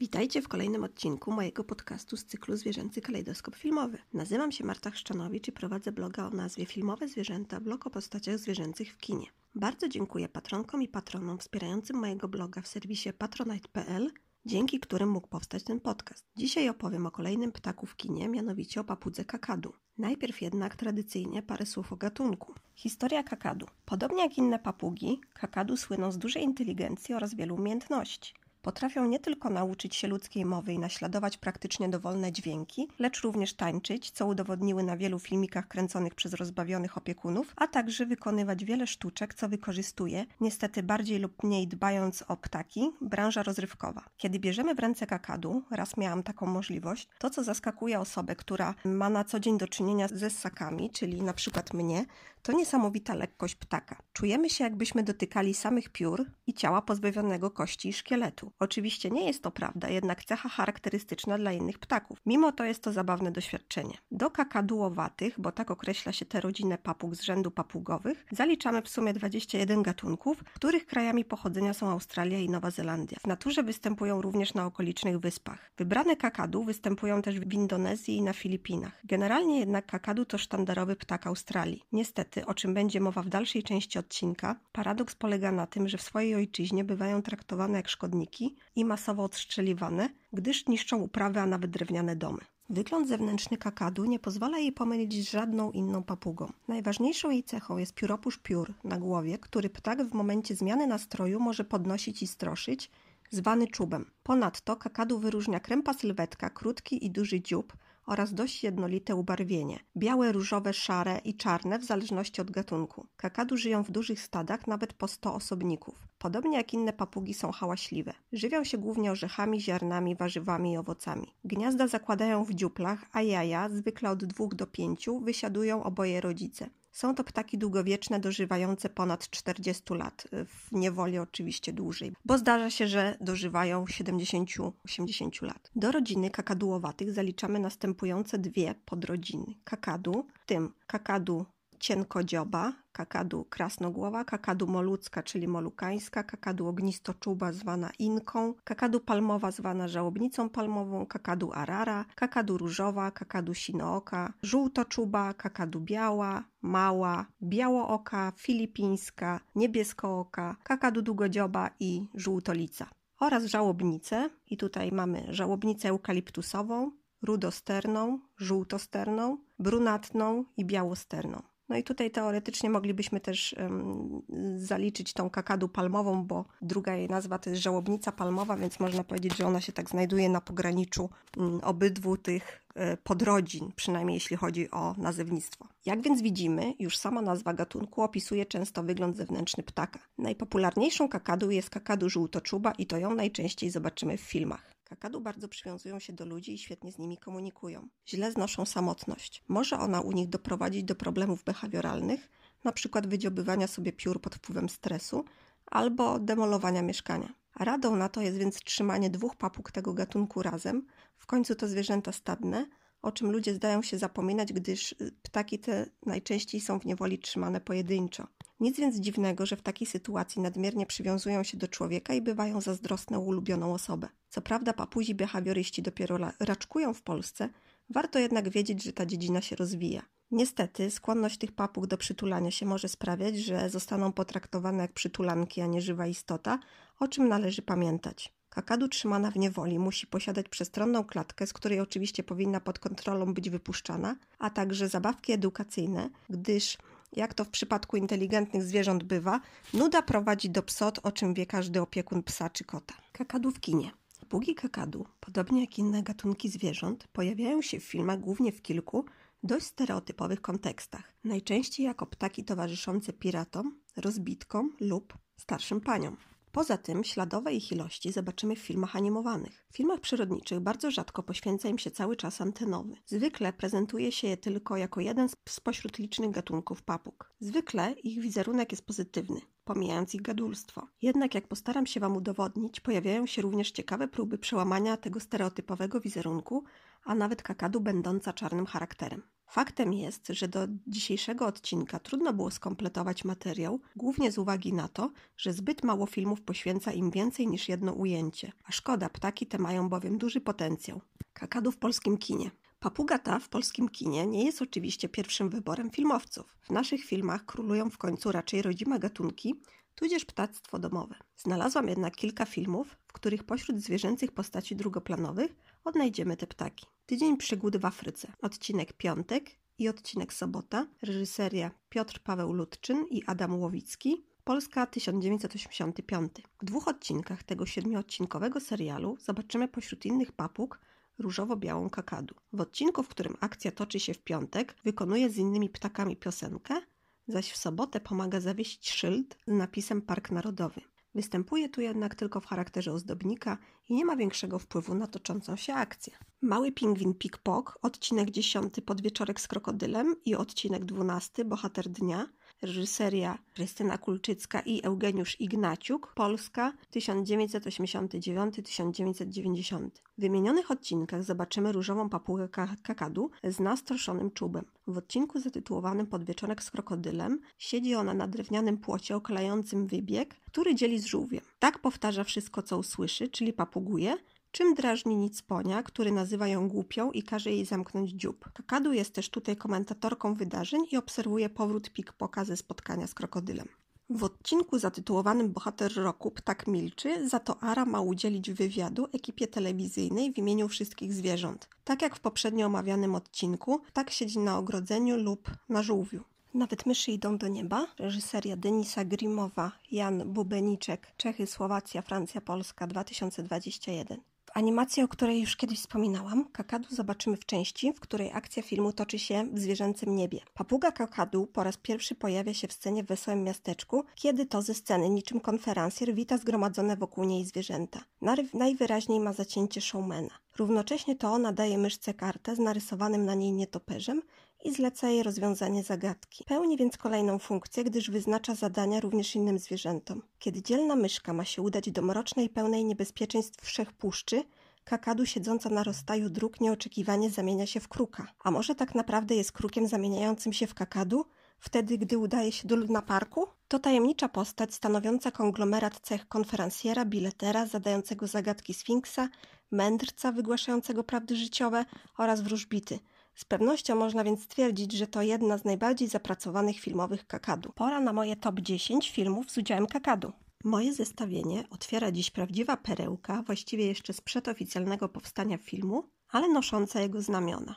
Witajcie w kolejnym odcinku mojego podcastu z cyklu Zwierzęcy Kalejdoskop Filmowy. Nazywam się Marta Chrzczanowicz i prowadzę bloga o nazwie Filmowe Zwierzęta, blog o postaciach zwierzęcych w kinie. Bardzo dziękuję patronkom i patronom wspierającym mojego bloga w serwisie patronite.pl, dzięki którym mógł powstać ten podcast. Dzisiaj opowiem o kolejnym ptaku w kinie, mianowicie o papudze kakadu. Najpierw jednak tradycyjnie parę słów o gatunku. Historia kakadu. Podobnie jak inne papugi, kakadu słyną z dużej inteligencji oraz wielu umiejętności. Potrafią nie tylko nauczyć się ludzkiej mowy i naśladować praktycznie dowolne dźwięki, lecz również tańczyć, co udowodniły na wielu filmikach kręconych przez rozbawionych opiekunów, a także wykonywać wiele sztuczek, co wykorzystuje, niestety bardziej lub mniej dbając o ptaki, branża rozrywkowa. Kiedy bierzemy w ręce kakadu, raz miałam taką możliwość, to co zaskakuje osobę, która ma na co dzień do czynienia ze ssakami, czyli na przykład mnie, to niesamowita lekkość ptaka. Czujemy się, jakbyśmy dotykali samych piór i ciała pozbawionego kości i szkieletu. Oczywiście nie jest to prawda, jednak cecha charakterystyczna dla innych ptaków. Mimo to jest to zabawne doświadczenie. Do kakadułowatych, bo tak określa się tę rodzinę papug z rzędu papugowych, zaliczamy w sumie 21 gatunków, których krajami pochodzenia są Australia i Nowa Zelandia. W naturze występują również na okolicznych wyspach. Wybrane kakadu występują też w Indonezji i na Filipinach. Generalnie jednak kakadu to sztandarowy ptak Australii. Niestety, o czym będzie mowa w dalszej części odcinka, paradoks polega na tym, że w swojej ojczyźnie bywają traktowane jak szkodniki i masowo odstrzeliwane, gdyż niszczą uprawy, a nawet drewniane domy. Wygląd zewnętrzny kakadu nie pozwala jej pomylić z żadną inną papugą. Najważniejszą jej cechą jest pióropusz piór na głowie, który ptak w momencie zmiany nastroju może podnosić i stroszyć, zwany czubem. Ponadto kakadu wyróżnia krępa sylwetka, krótki i duży dziób, oraz dość jednolite ubarwienie białe, różowe, szare i czarne w zależności od gatunku. Kakadu żyją w dużych stadach, nawet po 100 osobników. Podobnie jak inne papugi są hałaśliwe. Żywią się głównie orzechami, ziarnami, warzywami i owocami. Gniazda zakładają w dziuplach, a jaja, zwykle od 2 do 5, wysiadują oboje rodzice. Są to ptaki długowieczne, dożywające ponad 40 lat, w niewoli oczywiście dłużej, bo zdarza się, że dożywają 70-80 lat. Do rodziny kakadułowatych zaliczamy następujące dwie podrodziny kakadu, w tym kakadu cienkodzioba, kakadu krasnogłowa, kakadu molucka, czyli molukańska, kakadu ognistoczuba zwana inką, kakadu palmowa zwana żałobnicą palmową, kakadu arara, kakadu różowa, kakadu sinooka, żółtoczuba, kakadu biała, mała, białooka, filipińska, niebieskooka, kakadu długodzioba i żółtolica. Oraz żałobnice i tutaj mamy żałobnicę eukaliptusową, rudosterną, żółtosterną, brunatną i białosterną. No i tutaj teoretycznie moglibyśmy też um, zaliczyć tą kakadu palmową, bo druga jej nazwa to jest żałobnica palmowa, więc można powiedzieć, że ona się tak znajduje na pograniczu um, obydwu tych y, podrodzin, przynajmniej jeśli chodzi o nazewnictwo. Jak więc widzimy, już sama nazwa gatunku opisuje często wygląd zewnętrzny ptaka. Najpopularniejszą kakadu jest kakadu żółtoczuba i to ją najczęściej zobaczymy w filmach. Kakadu bardzo przywiązują się do ludzi i świetnie z nimi komunikują. Źle znoszą samotność. Może ona u nich doprowadzić do problemów behawioralnych, np. wydziobywania sobie piór pod wpływem stresu albo demolowania mieszkania. Radą na to jest więc trzymanie dwóch papug tego gatunku razem. W końcu to zwierzęta stadne, o czym ludzie zdają się zapominać, gdyż ptaki te najczęściej są w niewoli trzymane pojedynczo. Nic więc dziwnego, że w takiej sytuacji nadmiernie przywiązują się do człowieka i bywają zazdrosne ulubioną osobę. Co prawda papuzi behawioryści dopiero raczkują w Polsce, warto jednak wiedzieć, że ta dziedzina się rozwija. Niestety, skłonność tych papug do przytulania się może sprawiać, że zostaną potraktowane jak przytulanki, a nie żywa istota, o czym należy pamiętać. Kakadu trzymana w niewoli musi posiadać przestronną klatkę, z której oczywiście powinna pod kontrolą być wypuszczana, a także zabawki edukacyjne, gdyż jak to w przypadku inteligentnych zwierząt bywa, nuda prowadzi do psot, o czym wie każdy opiekun psa czy kota. Kakadu w kinie. Pługi kakadu, podobnie jak inne gatunki zwierząt, pojawiają się w filmach głównie w kilku dość stereotypowych kontekstach. Najczęściej jako ptaki towarzyszące piratom, rozbitkom lub starszym paniom. Poza tym śladowe ich ilości zobaczymy w filmach animowanych. W filmach przyrodniczych bardzo rzadko poświęca im się cały czas antenowy. Zwykle prezentuje się je tylko jako jeden spośród licznych gatunków papug. Zwykle ich wizerunek jest pozytywny. pomijając ich gadulstwo. Jednak jak postaram się Wam udowodnić, pojawiają się również ciekawe próby przełamania tego stereotypowego wizerunku, a nawet kakadu będąca czarnym charakterem. Faktem jest, że do dzisiejszego odcinka trudno było skompletować materiał, głównie z uwagi na to, że zbyt mało filmów poświęca im więcej niż jedno ujęcie. A szkoda, ptaki te mają bowiem duży potencjał. Kakadu w polskim kinie. Papuga ta w polskim kinie nie jest oczywiście pierwszym wyborem filmowców. W naszych filmach królują w końcu raczej rodzime gatunki, tudzież ptactwo domowe. Znalazłam jednak kilka filmów, w których pośród zwierzęcych postaci drugoplanowych odnajdziemy te ptaki. Tydzień przygód w Afryce, odcinek piątek i odcinek sobota, reżyseria Piotr Paweł Ludczyn i Adam Łowicki, Polska 1985. W dwóch odcinkach tego siedmioodcinkowego serialu zobaczymy pośród innych papug różowo-białą kakadu. W odcinku, w którym akcja toczy się w piątek, wykonuje z innymi ptakami piosenkę, zaś w sobotę pomaga zawiesić szyld z napisem Park Narodowy. Występuje tu jednak tylko w charakterze ozdobnika i nie ma większego wpływu na toczącą się akcję. Mały pingwin Pik-Pok, odcinek 10 Podwieczorek z krokodylem i odcinek 12 Bohater dnia, reżyseria Krystyna Kulczycka i Eugeniusz Ignaciuk, Polska 1989-1990. W wymienionych odcinkach zobaczymy różową papugę kakadu z nastroszonym czubem. W odcinku zatytułowanym Podwieczorek z krokodylem siedzi ona na drewnianym płocie okalającym wybieg, który dzieli z żółwiem. Tak powtarza wszystko, co usłyszy, czyli papuguje, czym drażni nic ponia, który nazywa ją głupią i każe jej zamknąć dziób. Kakadu jest też tutaj komentatorką wydarzeń i obserwuje powrót Pikpoka ze spotkania z krokodylem. W odcinku zatytułowanym Bohater Roku Ptak milczy, za to Ara ma udzielić wywiadu ekipie telewizyjnej w imieniu wszystkich zwierząt. Tak jak w poprzednio omawianym odcinku, ptak siedzi na ogrodzeniu lub na żółwiu. Nawet myszy idą do nieba. Reżyseria Denisa Grimowa, Jan Bubeniczek, Czechy, Słowacja, Francja, Polska 2021 animacji, o której już kiedyś wspominałam, kakadu zobaczymy w części, w której akcja filmu toczy się w zwierzęcym niebie. Papuga kakadu po raz pierwszy pojawia się w scenie w Wesołym Miasteczku, kiedy to ze sceny niczym konferencjer wita zgromadzone wokół niej zwierzęta. Najwyraźniej ma zacięcie showmana. Równocześnie to ona daje myszce kartę z narysowanym na niej nietoperzem i zleca jej rozwiązanie zagadki. Pełni więc kolejną funkcję, gdyż wyznacza zadania również innym zwierzętom. Kiedy dzielna myszka ma się udać do mrocznej, pełnej niebezpieczeństw wszechpuszczy, kakadu siedząca na rozstaju dróg nieoczekiwanie zamienia się w kruka. A może tak naprawdę jest krukiem zamieniającym się w kakadu? Wtedy, gdy udaje się do Luna Parku? To tajemnicza postać stanowiąca konglomerat cech konferencjera, biletera, zadającego zagadki Sfinksa, mędrca wygłaszającego prawdy życiowe oraz wróżbity – z pewnością można więc stwierdzić, że to jedna z najbardziej zapracowanych filmowych kakadu. Pora na moje top 10 filmów z udziałem kakadu. Moje zestawienie otwiera dziś prawdziwa perełka, właściwie jeszcze sprzed oficjalnego powstania filmu, ale nosząca jego znamiona.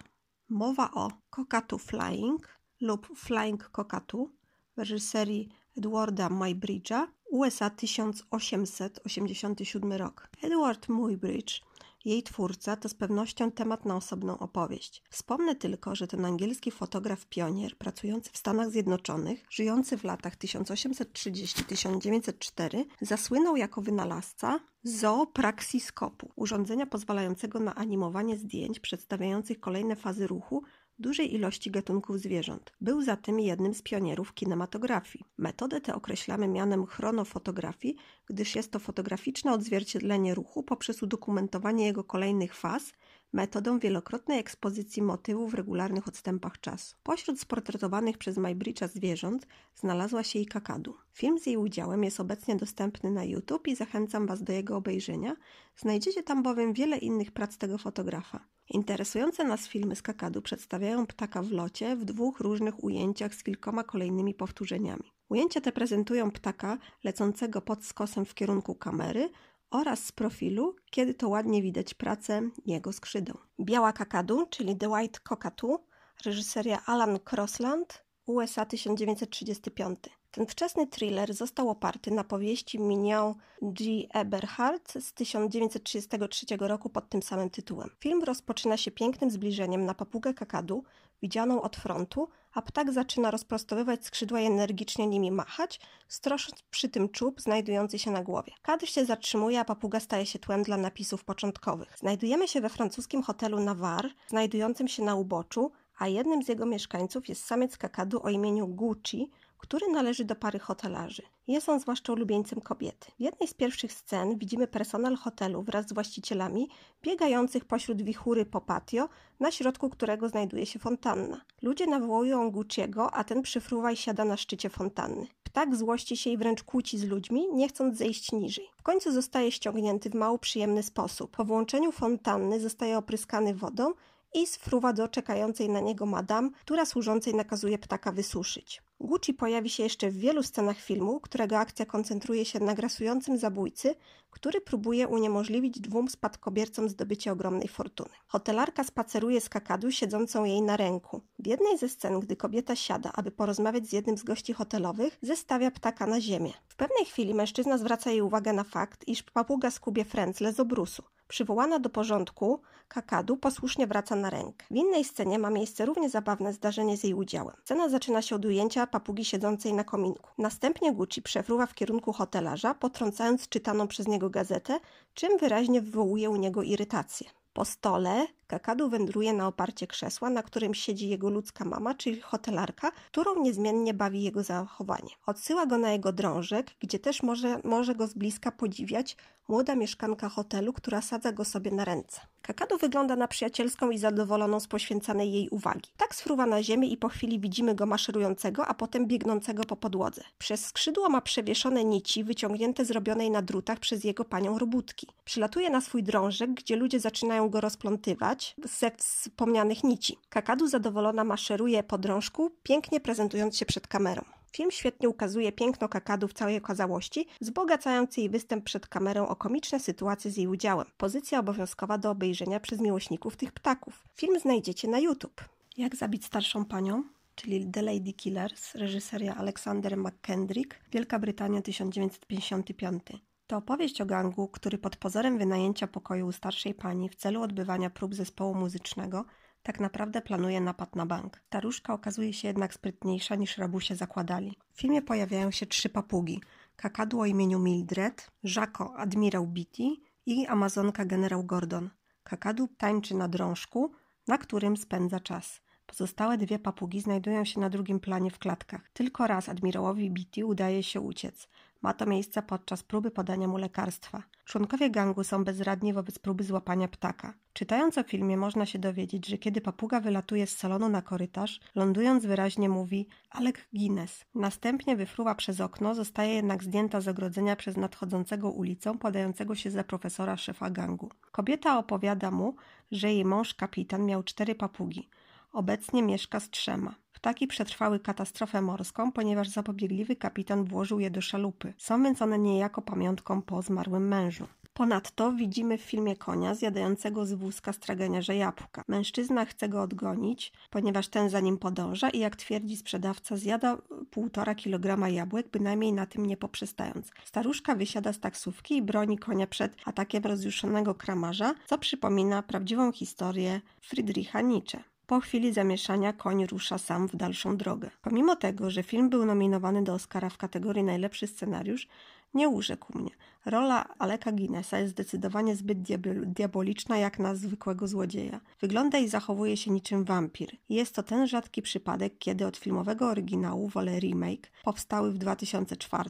Mowa o Cockatoo Flying lub Flying Cockatoo w reżyserii Edwarda Muybridge'a, USA 1887 rok. Edward Muybridge jej twórca to z pewnością temat na osobną opowieść. Wspomnę tylko, że ten angielski fotograf pionier, pracujący w Stanach Zjednoczonych, żyjący w latach 1830-1904, zasłynął jako wynalazca zoopraxiskopu, urządzenia pozwalającego na animowanie zdjęć przedstawiających kolejne fazy ruchu dużej ilości gatunków zwierząt. Był zatem jednym z pionierów kinematografii. Metodę tę określamy mianem chronofotografii, gdyż jest to fotograficzne odzwierciedlenie ruchu poprzez udokumentowanie jego kolejnych faz metodą wielokrotnej ekspozycji motywów w regularnych odstępach czasu. Pośród sportretowanych przez Maybridge'a zwierząt znalazła się i kakadu. Film z jej udziałem jest obecnie dostępny na YouTube i zachęcam Was do jego obejrzenia. Znajdziecie tam bowiem wiele innych prac tego fotografa. Interesujące nas filmy z kakadu przedstawiają ptaka w locie w dwóch różnych ujęciach z kilkoma kolejnymi powtórzeniami. Ujęcia te prezentują ptaka lecącego pod skosem w kierunku kamery oraz z profilu, kiedy to ładnie widać pracę jego skrzydeł. Biała kakadu, czyli The White Cockatoo, reżyseria Alan Crossland, USA 1935. Ten wczesny thriller został oparty na powieści Mignon G. Eberhardt z 1933 roku pod tym samym tytułem. Film rozpoczyna się pięknym zbliżeniem na papugę kakadu, widzianą od frontu, a ptak zaczyna rozprostowywać skrzydła i energicznie nimi machać, strosząc przy tym czub znajdujący się na głowie. Kadr się zatrzymuje, a papuga staje się tłem dla napisów początkowych. Znajdujemy się we francuskim hotelu Navarre, znajdującym się na uboczu, a jednym z jego mieszkańców jest samiec kakadu o imieniu Gucci, który należy do pary hotelarzy. Jest on zwłaszcza ulubieńcem kobiety. W jednej z pierwszych scen widzimy personel hotelu wraz z właścicielami biegających pośród wichury po patio, na środku którego znajduje się fontanna. Ludzie nawołują Gucciego, a ten przyfruwa i siada na szczycie fontanny. Ptak złości się i wręcz kłóci z ludźmi, nie chcąc zejść niżej. W końcu zostaje ściągnięty w mało przyjemny sposób. Po włączeniu fontanny zostaje opryskany wodą i sfruwa do czekającej na niego madam, która służącej nakazuje ptaka wysuszyć. Gucci pojawi się jeszcze w wielu scenach filmu, którego akcja koncentruje się na grasującym zabójcy, który próbuje uniemożliwić dwóm spadkobiercom zdobycie ogromnej fortuny. Hotelarka spaceruje z kakadu siedzącą jej na ręku. W jednej ze scen, gdy kobieta siada, aby porozmawiać z jednym z gości hotelowych, zestawia ptaka na ziemię. W pewnej chwili mężczyzna zwraca jej uwagę na fakt, iż papuga skubie frędzle z obrusu. Przywołana do porządku, kakadu posłusznie wraca na rękę. W innej scenie ma miejsce równie zabawne zdarzenie z jej udziałem. Scena zaczyna się od ujęcia papugi siedzącej na kominku. Następnie Gucci przefruwa w kierunku hotelarza, potrącając czytaną przez niego gazetę, czym wyraźnie wywołuje u niego irytację. Po stole kakadu wędruje na oparcie krzesła, na którym siedzi jego ludzka mama, czyli hotelarka, którą niezmiennie bawi jego zachowanie. Odsyła go na jego drążek, gdzie też może, może go z bliska podziwiać młoda mieszkanka hotelu, która sadza go sobie na ręce. Kakadu wygląda na przyjacielską i zadowoloną z poświęcanej jej uwagi. Tak sfruwa na ziemię i po chwili widzimy go maszerującego, a potem biegnącego po podłodze. Przez skrzydło ma przewieszone nici wyciągnięte zrobionej na drutach przez jego panią robótki. Przylatuje na swój drążek, gdzie ludzie zaczynają go rozplątywać ze wspomnianych nici. Kakadu zadowolona maszeruje po drążku, pięknie prezentując się przed kamerą. Film świetnie ukazuje piękno kakadu w całej okazałości, wzbogacając jej występ przed kamerą o komiczne sytuacje z jej udziałem. Pozycja obowiązkowa do obejrzenia przez miłośników tych ptaków. Film znajdziecie na YouTube. Jak zabić starszą panią? czyli The Lady Killers, reżyseria Alexander McKendrick, Wielka Brytania 1955. To opowieść o gangu, który pod pozorem wynajęcia pokoju u starszej pani w celu odbywania prób zespołu muzycznego tak naprawdę planuje napad na bank. Staruszka okazuje się jednak sprytniejsza niż rabusie zakładali. W filmie pojawiają się trzy papugi. Kakadu o imieniu Mildred, Żako admirał Beatty i amazonka generał Gordon. Kakadu tańczy na drążku, na którym spędza czas. Pozostałe dwie papugi znajdują się na drugim planie w klatkach. Tylko raz admirałowi Beatty udaje się uciec. Ma to miejsce podczas próby podania mu lekarstwa. Członkowie gangu są bezradni wobec próby złapania ptaka. Czytając o filmie można się dowiedzieć, że kiedy papuga wylatuje z salonu na korytarz, lądując wyraźnie mówi Alec Guinness. Następnie wyfruwa przez okno, zostaje jednak zdjęta z ogrodzenia przez nadchodzącego ulicą, podającego się za profesora szefa gangu. Kobieta opowiada mu, że jej mąż kapitan miał cztery papugi. Obecnie mieszka z trzema. Ptaki przetrwały katastrofę morską, ponieważ zapobiegliwy kapitan włożył je do szalupy. Są więc one niejako pamiątką po zmarłym mężu. Ponadto widzimy w filmie konia zjadającego z wózka straganiarza jabłka. Mężczyzna chce go odgonić, ponieważ ten za nim podąża i jak twierdzi sprzedawca zjada półtora kilograma jabłek, bynajmniej na tym nie poprzestając. Staruszka wysiada z taksówki i broni konia przed atakiem rozjuszonego kramarza, co przypomina prawdziwą historię Friedricha Nietzsche. Po chwili zamieszania koń rusza sam w dalszą drogę. Pomimo tego, że film był nominowany do Oscara w kategorii najlepszy scenariusz, nie urzekł mnie. Rola Aleka Guinnessa jest zdecydowanie zbyt diaboliczna jak na zwykłego złodzieja. Wygląda i zachowuje się niczym wampir. Jest to ten rzadki przypadek, kiedy od filmowego oryginału wolę remake, powstały w 2004,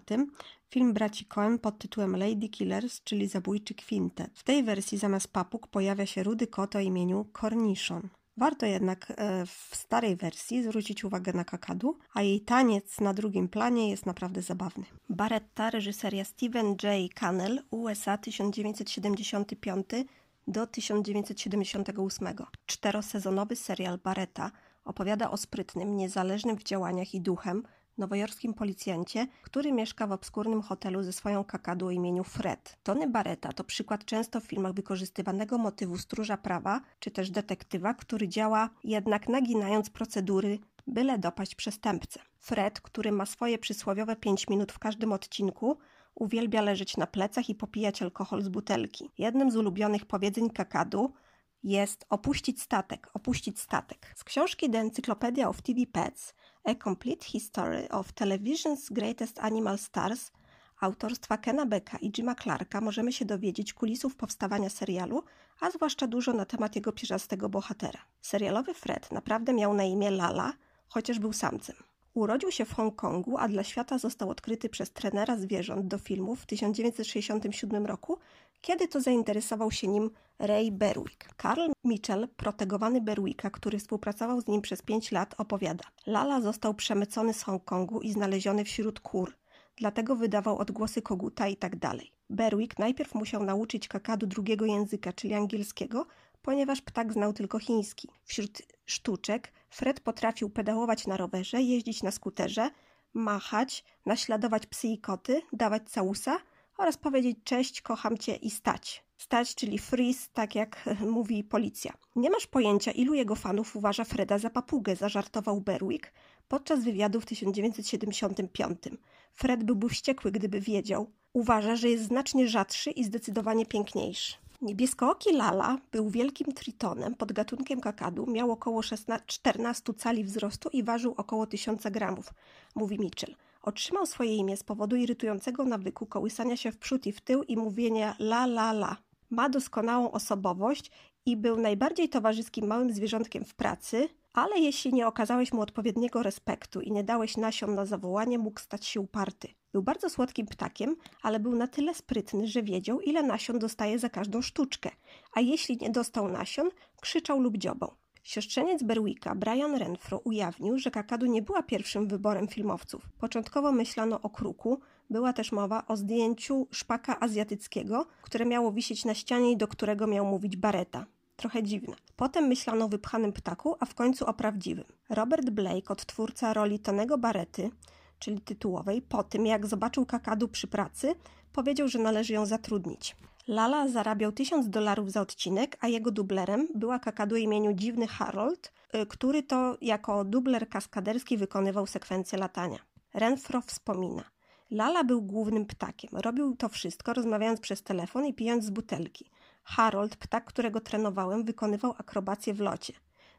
film braci Coen pod tytułem Lady Killers, czyli Zabójczy Kwintet. W tej wersji zamiast papug pojawia się rudy kot o imieniu Cornichon. Warto jednak e, w starej wersji zwrócić uwagę na kakadu, a jej taniec na drugim planie jest naprawdę zabawny. Baretta, reżyseria Steven J. Cannell, USA 1975 do 1978. Czterosezonowy serial Baretta opowiada o sprytnym, niezależnym w działaniach i duchem, nowojorskim policjancie, który mieszka w obskurnym hotelu ze swoją kakadu o imieniu Fred. Tony Barretta to przykład często w filmach wykorzystywanego motywu stróża prawa, czy też detektywa, który działa jednak naginając procedury, byle dopaść przestępcę. Fred, który ma swoje przysłowiowe 5 minut w każdym odcinku, uwielbia leżeć na plecach i popijać alkohol z butelki. Jednym z ulubionych powiedzeń kakadu jest opuścić statek, opuścić statek. Z książki The Encyclopedia of TV Pets A Complete History of Television's Greatest Animal Stars autorstwa Kena Becka i Jima Clarka możemy się dowiedzieć kulisów powstawania serialu, a zwłaszcza dużo na temat jego pierzastego bohatera. Serialowy Fred naprawdę miał na imię Lala, chociaż był samcem. Urodził się w Hongkongu, a dla świata został odkryty przez trenera zwierząt do filmów w 1967 roku, kiedy to zainteresował się nim Ray Berwick. Carl Mitchell, protegowany Berwicka, który współpracował z nim przez 5 lat, opowiada. Lala został przemycony z Hongkongu i znaleziony wśród kur, dlatego wydawał odgłosy koguta i tak dalej. Berwick najpierw musiał nauczyć kakadu drugiego języka, czyli angielskiego, ponieważ ptak znał tylko chiński. Wśród sztuczek Fred potrafił pedałować na rowerze, jeździć na skuterze, machać, naśladować psy i koty, dawać całusa oraz powiedzieć cześć, kocham cię i stać. Stać, czyli freeze, tak jak mówi policja. Nie masz pojęcia, ilu jego fanów uważa Freda za papugę, zażartował Berwick podczas wywiadu w 1975. Fred byłby wściekły, gdyby wiedział. Uważa, że jest znacznie rzadszy i zdecydowanie piękniejszy. Niebieskooki lala był wielkim tritonem pod gatunkiem kakadu, miał około 16, 14 cali wzrostu i ważył około 1000 gramów, mówi Mitchell. Otrzymał swoje imię z powodu irytującego nawyku kołysania się w przód i w tył i mówienia la la la. Ma doskonałą osobowość i był najbardziej towarzyskim małym zwierzątkiem w pracy, ale jeśli nie okazałeś mu odpowiedniego respektu i nie dałeś nasion na zawołanie, mógł stać się uparty. Był bardzo słodkim ptakiem, ale był na tyle sprytny, że wiedział, ile nasion dostaje za każdą sztuczkę, a jeśli nie dostał nasion, krzyczał lub dziobał. Siostrzeniec Berwicka, Brian Renfro, ujawnił, że kakadu nie była pierwszym wyborem filmowców. Początkowo myślano o kruku, była też mowa o zdjęciu szpaka azjatyckiego, które miało wisieć na ścianie i do którego miał mówić Bareta. Trochę dziwne. Potem myślano o wypchanym ptaku, a w końcu o prawdziwym. Robert Blake, odtwórca roli Tonego Barety, czyli tytułowej, po tym jak zobaczył kakadu przy pracy, powiedział, że należy ją zatrudnić. Lala zarabiał 1000 dolarów za odcinek, a jego dublerem była kakadu o imieniu Dziwny Harold, y, który to jako dubler kaskaderski wykonywał sekwencję latania. Renfro wspomina. Lala był głównym ptakiem. Robił to wszystko rozmawiając przez telefon i pijąc z butelki. Harold, ptak, którego trenowałem, wykonywał akrobację w locie.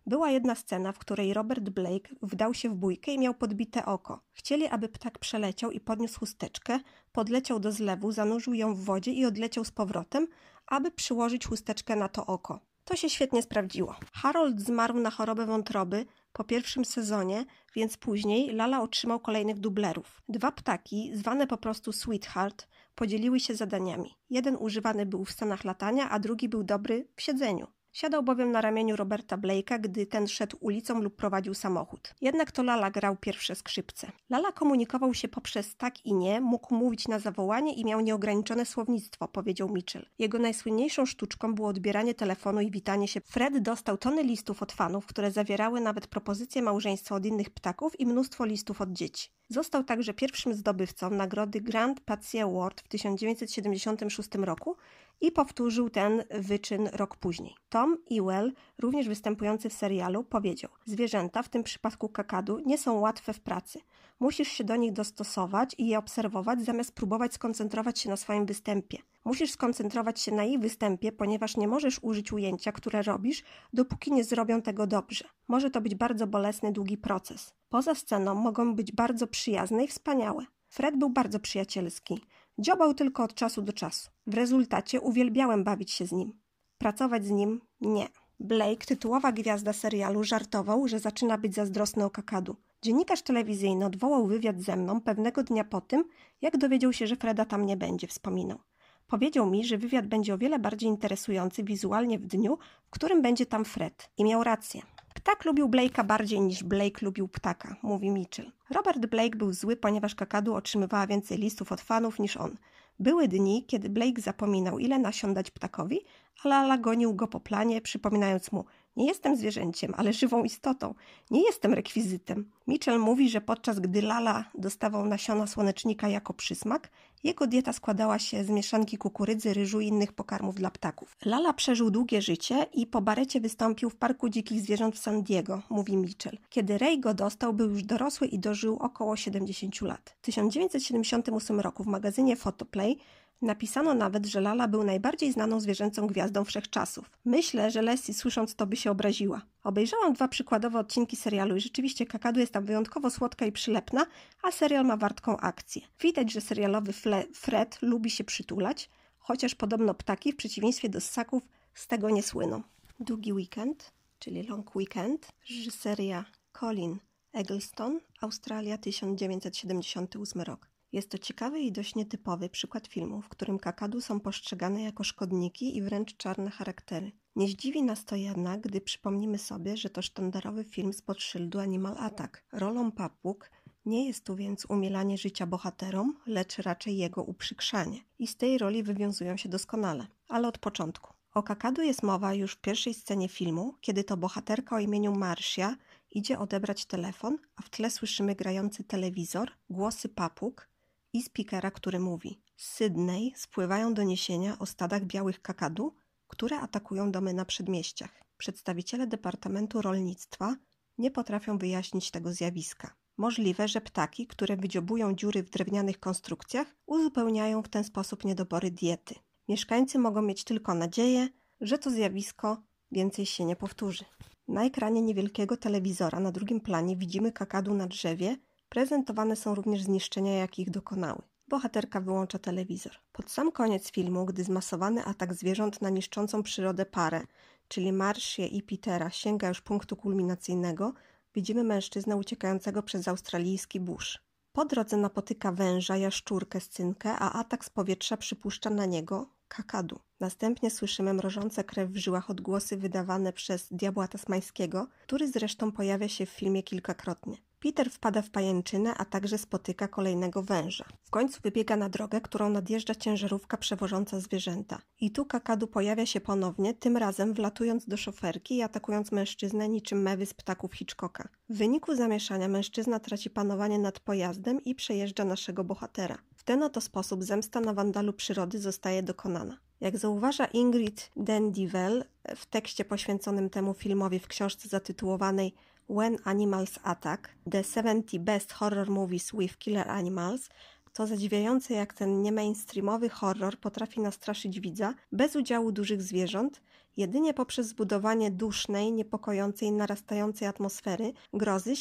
Była jedna scena, w której Robert Blake wdał się w bójkę i miał podbite oko. Chcieli, aby ptak przeleciał i podniósł chusteczkę, podleciał do zlewu, zanurzył ją w wodzie i odleciał z powrotem, aby przyłożyć chusteczkę na to oko. To się świetnie sprawdziło. Harold zmarł na chorobę wątroby po pierwszym sezonie, więc później Lala otrzymał kolejnych dublerów. Dwa ptaki, zwane po prostu Sweetheart, podzieliły się zadaniami. Jeden używany był w scenach latania, a drugi był dobry w siedzeniu. Siadał bowiem na ramieniu Roberta Blake'a, gdy ten szedł ulicą lub prowadził samochód. Jednak to Lala grał pierwsze skrzypce. Lala komunikował się poprzez tak i nie, mógł mówić na zawołanie i miał nieograniczone słownictwo, powiedział Mitchell. Jego najsłynniejszą sztuczką było odbieranie telefonu i witanie się. Fred dostał tony listów od fanów, które zawierały nawet propozycje małżeństwa od innych ptaków i mnóstwo listów od dzieci. Został także pierwszym zdobywcą nagrody Grand Patsy Award w 1976 roku i powtórzył ten wyczyn rok później. Tom Ewell, również występujący w serialu, powiedział: Zwierzęta, w tym przypadku kakadu, nie są łatwe w pracy. Musisz się do nich dostosować i je obserwować, zamiast próbować skoncentrować się na swoim występie. Musisz skoncentrować się na ich występie, ponieważ nie możesz użyć ujęcia, które robisz, dopóki nie zrobią tego dobrze. Może to być bardzo bolesny, długi proces. Poza sceną mogą być bardzo przyjazne i wspaniałe. Fred był bardzo przyjacielski. Dziobał tylko od czasu do czasu. W rezultacie uwielbiałem bawić się z nim. Pracować z nim nie. Blake, tytułowa gwiazda serialu, żartował, że zaczyna być zazdrosny o kakadu. Dziennikarz telewizyjny odwołał wywiad ze mną pewnego dnia po tym, jak dowiedział się, że Freda tam nie będzie, wspominał. Powiedział mi, że wywiad będzie o wiele bardziej interesujący wizualnie w dniu, w którym będzie tam Fred. I miał rację. Ptak lubił Blake'a bardziej niż Blake lubił ptaka, mówi Mitchell. Robert Blake był zły, ponieważ kakadu otrzymywała więcej listów od fanów niż on. Były dni, kiedy Blake zapominał, ile nasion dać ptakowi, a Lala gonił go po planie, przypominając mu – nie jestem zwierzęciem, ale żywą istotą. Nie jestem rekwizytem. Mitchell mówi, że podczas gdy Lala dostawał nasiona słonecznika jako przysmak, jego dieta składała się z mieszanki kukurydzy, ryżu i innych pokarmów dla ptaków. Lala przeżył długie życie i po barecie wystąpił w Parku Dzikich Zwierząt w San Diego, mówi Mitchell. Kiedy Ray go dostał, był już dorosły i dożył około 70 lat. W 1978 roku w magazynie Photoplay Napisano nawet, że Lala był najbardziej znaną zwierzęcą gwiazdą wszechczasów. Myślę, że Leslie słysząc to by się obraziła. Obejrzałam dwa przykładowe odcinki serialu i rzeczywiście kakadu jest tam wyjątkowo słodka i przylepna, a serial ma wartką akcję. Widać, że serialowy Fred lubi się przytulać, chociaż podobno ptaki w przeciwieństwie do ssaków z tego nie słyną. Długi weekend, czyli Long Weekend, reżyseria Colin Eggleston, Australia 1978 rok. Jest to ciekawy i dość nietypowy przykład filmu, w którym kakadu są postrzegane jako szkodniki i wręcz czarne charaktery. Nie zdziwi nas to jednak, gdy przypomnimy sobie, że to sztandarowy film spod szyldu Animal Attack. Rolą papug nie jest tu więc umielanie życia bohaterom, lecz raczej jego uprzykrzanie. I z tej roli wywiązują się doskonale. Ale od początku. O kakadu jest mowa już w pierwszej scenie filmu, kiedy to bohaterka o imieniu Marcia idzie odebrać telefon, a w tle słyszymy grający telewizor, głosy papug i speakera, który mówi: Z Sydney spływają doniesienia o stadach białych kakadu, które atakują domy na przedmieściach. Przedstawiciele Departamentu Rolnictwa nie potrafią wyjaśnić tego zjawiska. Możliwe, że ptaki, które wydziobują dziury w drewnianych konstrukcjach, uzupełniają w ten sposób niedobory diety. Mieszkańcy mogą mieć tylko nadzieję, że to zjawisko więcej się nie powtórzy. Na ekranie niewielkiego telewizora na drugim planie widzimy kakadu na drzewie. Prezentowane są również zniszczenia, jakich dokonały. Bohaterka wyłącza telewizor. Pod sam koniec filmu, gdy zmasowany atak zwierząt na niszczącą przyrodę parę, czyli Marshie i Petera, sięga już punktu kulminacyjnego, widzimy mężczyznę uciekającego przez australijski burz. Po drodze napotyka węża, jaszczurkę, scynkę, a atak z powietrza przypuszcza na niego kakadu. Następnie słyszymy mrożące krew w żyłach odgłosy wydawane przez diabła tasmańskiego, który zresztą pojawia się w filmie kilkakrotnie. Peter wpada w pajęczynę, a także spotyka kolejnego węża. W końcu wybiega na drogę, którą nadjeżdża ciężarówka przewożąca zwierzęta. I tu kakadu pojawia się ponownie, tym razem wlatując do szoferki i atakując mężczyznę niczym mewy z ptaków Hitchcocka. W wyniku zamieszania mężczyzna traci panowanie nad pojazdem i przejeżdża naszego bohatera. W ten oto sposób zemsta na wandalu przyrody zostaje dokonana. Jak zauważa Ingrid Dendivel w tekście poświęconym temu filmowi w książce zatytułowanej When Animals Attack, The 70 Best Horror Movies with Killer Animals, to zadziwiające jak ten niemainstreamowy horror potrafi nastraszyć widza bez udziału dużych zwierząt, jedynie poprzez zbudowanie dusznej, niepokojącej, narastającej atmosfery, grozy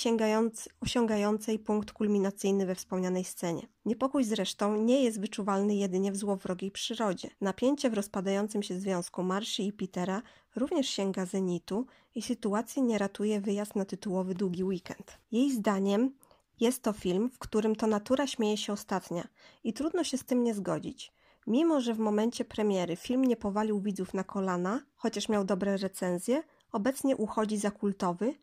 osiągającej punkt kulminacyjny we wspomnianej scenie. Niepokój zresztą nie jest wyczuwalny jedynie w złowrogiej przyrodzie. Napięcie w rozpadającym się związku Marszy i Petera również sięga zenitu i sytuacji nie ratuje wyjazd na tytułowy długi weekend. Jej zdaniem jest to film, w którym to natura śmieje się ostatnia i trudno się z tym nie zgodzić. Mimo, że w momencie premiery film nie powalił widzów na kolana, chociaż miał dobre recenzje, obecnie uchodzi za kultowy,